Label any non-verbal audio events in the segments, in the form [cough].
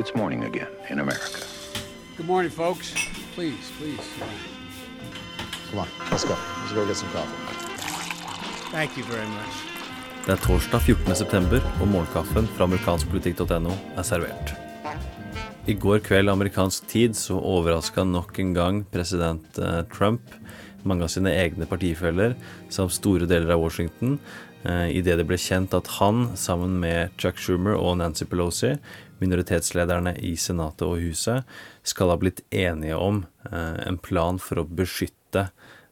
it's morning again in America. Good morning, folks. Please, please. Come on, let's go. Let's go get some coffee. Thank you very much. Det er torsdag 14. september, og morgenkaffen fra amerikanskpolitikk.no er servert. I går kveld amerikansk tid så overraska nok en gang president eh, Trump mange av sine egne partifeller samt store deler av Washington eh, idet det ble kjent at han, sammen med Chuck Schumer og Nancy Pelosi, minoritetslederne i Senatet og Huset, skal ha blitt enige om eh, en plan for å beskytte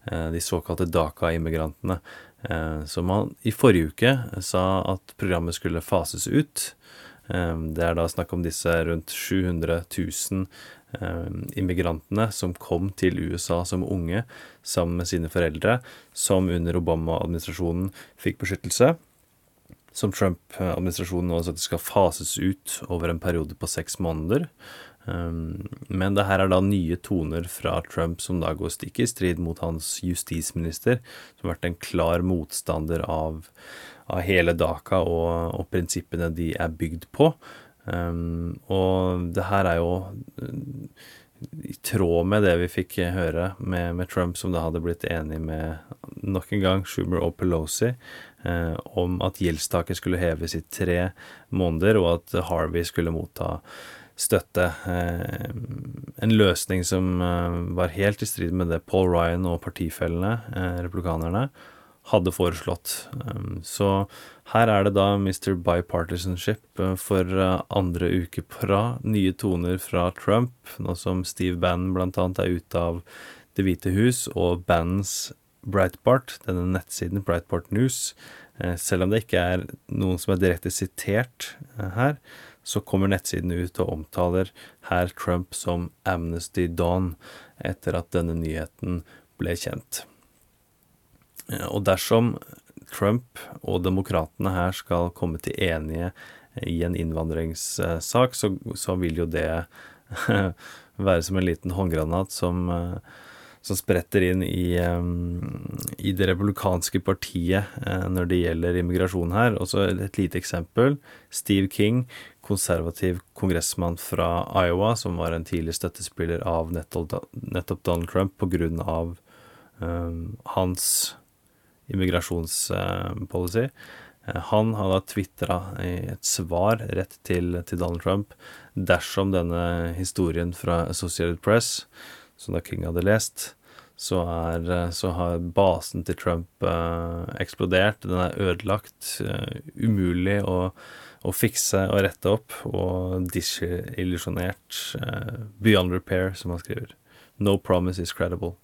eh, de såkalte DACA-immigrantene. Eh, som han i forrige uke sa at programmet skulle fases ut. Det er da snakk om disse rundt 700 000 immigrantene som kom til USA som unge sammen med sine foreldre, som under Obama-administrasjonen fikk beskyttelse som Trump-administrasjonen nå det skal fases ut over en periode på seks måneder. Men det her er da nye toner fra Trump som da går stikk i strid mot hans justisminister, som har vært en klar motstander av, av hele Dhaka og, og, prinsippene de er bygd på. Um, og det her er jo i tråd med det vi fikk høre med, med, Trump, som da hadde blitt enig med nok en gang Schumer og Pelosi eh, om at gjeldstaket skulle heves i tre måneder, og at Harvey skulle motta støtte. Eh, en løsning som eh, var helt i strid med det Paul Ryan og partifellene, eh, republikanerne, hadde foreslått. Um, så her er det da Mr. Bipartisanship uh, for uh, andre uke på rad. Nye toner fra Trump, nå som Steve Bannon annet er ute av Det hvite hus, og bandens Breitbart, denne nettsiden Breitbart News, uh, selv om det ikke er noen som er direkte sitert her, så kommer nettsiden ut og omtaler herr Trump som Amnesty Dawn etter at denne nyheten ble kjent. Eh, og dersom Trump og demokratene her skal komme til enige i en innvandringssak, så, så vil jo det [laughs] være som en liten håndgranat som, eh, som spretter inn i, eh, i, det republikanske partiet når det gjelder immigrasjon her. Og så et lite eksempel. Steve King, konservativ kongressmann fra Iowa, som var en tidlig støttespiller av nettopp Donald Trump av um, hans immigrasjonspolicy. Eh, han har da tvitra et svar rett til, til, Donald Trump dersom denne historien fra Associated Press, som da King hadde lest, så, er, eh, så har basen til Trump eh, eksplodert. Den er ødelagt. Eh, umulig å, å, fikse og rette opp. Og disillusjonert. Eh, beyond repair, som han skriver. No promise is credible.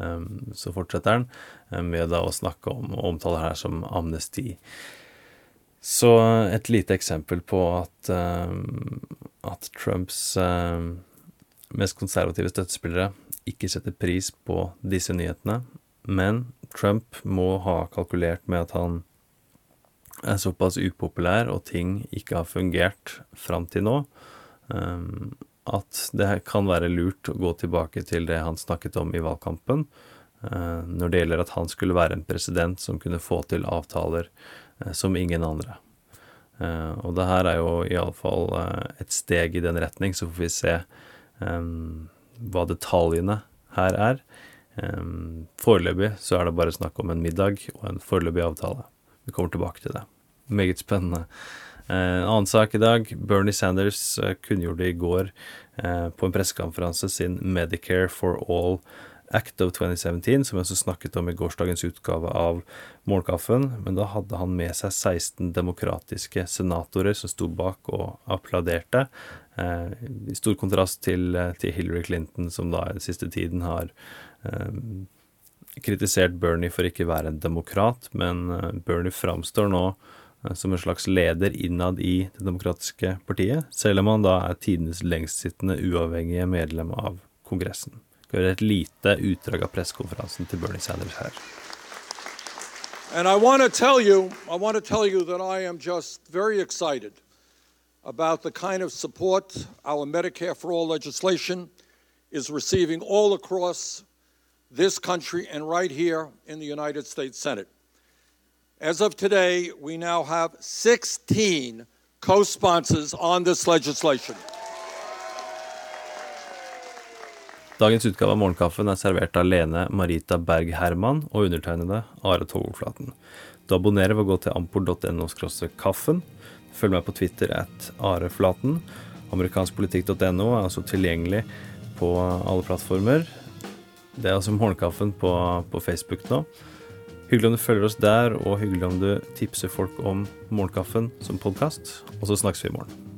Um, så fortsetter han med da å snakke om og omtale her som amnesti. Så et lite eksempel på at, um, at Trumps um, mest konservative støttespillere ikke setter pris på disse nyhetene. Men Trump må ha kalkulert med at han er såpass upopulær, og ting ikke har fungert fram til nå, at det kan være lurt å gå tilbake til det han snakket om i valgkampen, eh, når det gjelder at han skulle være en president som kunne få til avtaler eh, som ingen andre. Eh, og det her er jo iallfall et steg i den retning, så får vi se hva detaljene her er. Foreløpig så er det bare snakk om en middag og en foreløpig avtale. Vi kommer tilbake til det. Meget spennende. Eh, en annen sak i dag. Bernie Sanders eh, kunngjorde i går eh, på en pressekonferanse sin Medicare for All Act of 2017, som vi også snakket om i gårsdagens utgave av Morgenkaffen. Men da hadde han med seg 16 demokratiske senatorer som sto bak og applauderte. I stor kontrast til, til Hillary Clinton, som da i den siste tiden har kritisert Bernie for ikke å være en demokrat, men Bernie framstår nå som en slags leder innad i Det demokratiske partiet, selv om han da er tidenes lengstsittende uavhengige medlem av Kongressen. Vi hører et lite utdrag av pressekonferansen til Bernie Sanders her. And I want to tell you, I want to tell you that I am just very excited about the kind of support our Medicare for All legislation is receiving all across this country and right here in the United States Senate. As of today, we now have 16 co sponsors on this legislation. Dagens utgave av Morgenkaffen er servert av Lene Marita Berg Herman og undertegnede Are Togoflaten. Du abonnerer ved å gå til ampor.no kaffen. Følg meg på Twitter at areflaten. Amerikanskpolitikk.no er også tilgjengelig på alle plattformer. Det er altså Morgenkaffen på, på Facebook nå. Hyggelig om du følger oss der, og hyggelig om du tipser folk om Morgenkaffen som podkast. Og så snakkes vi i morgen.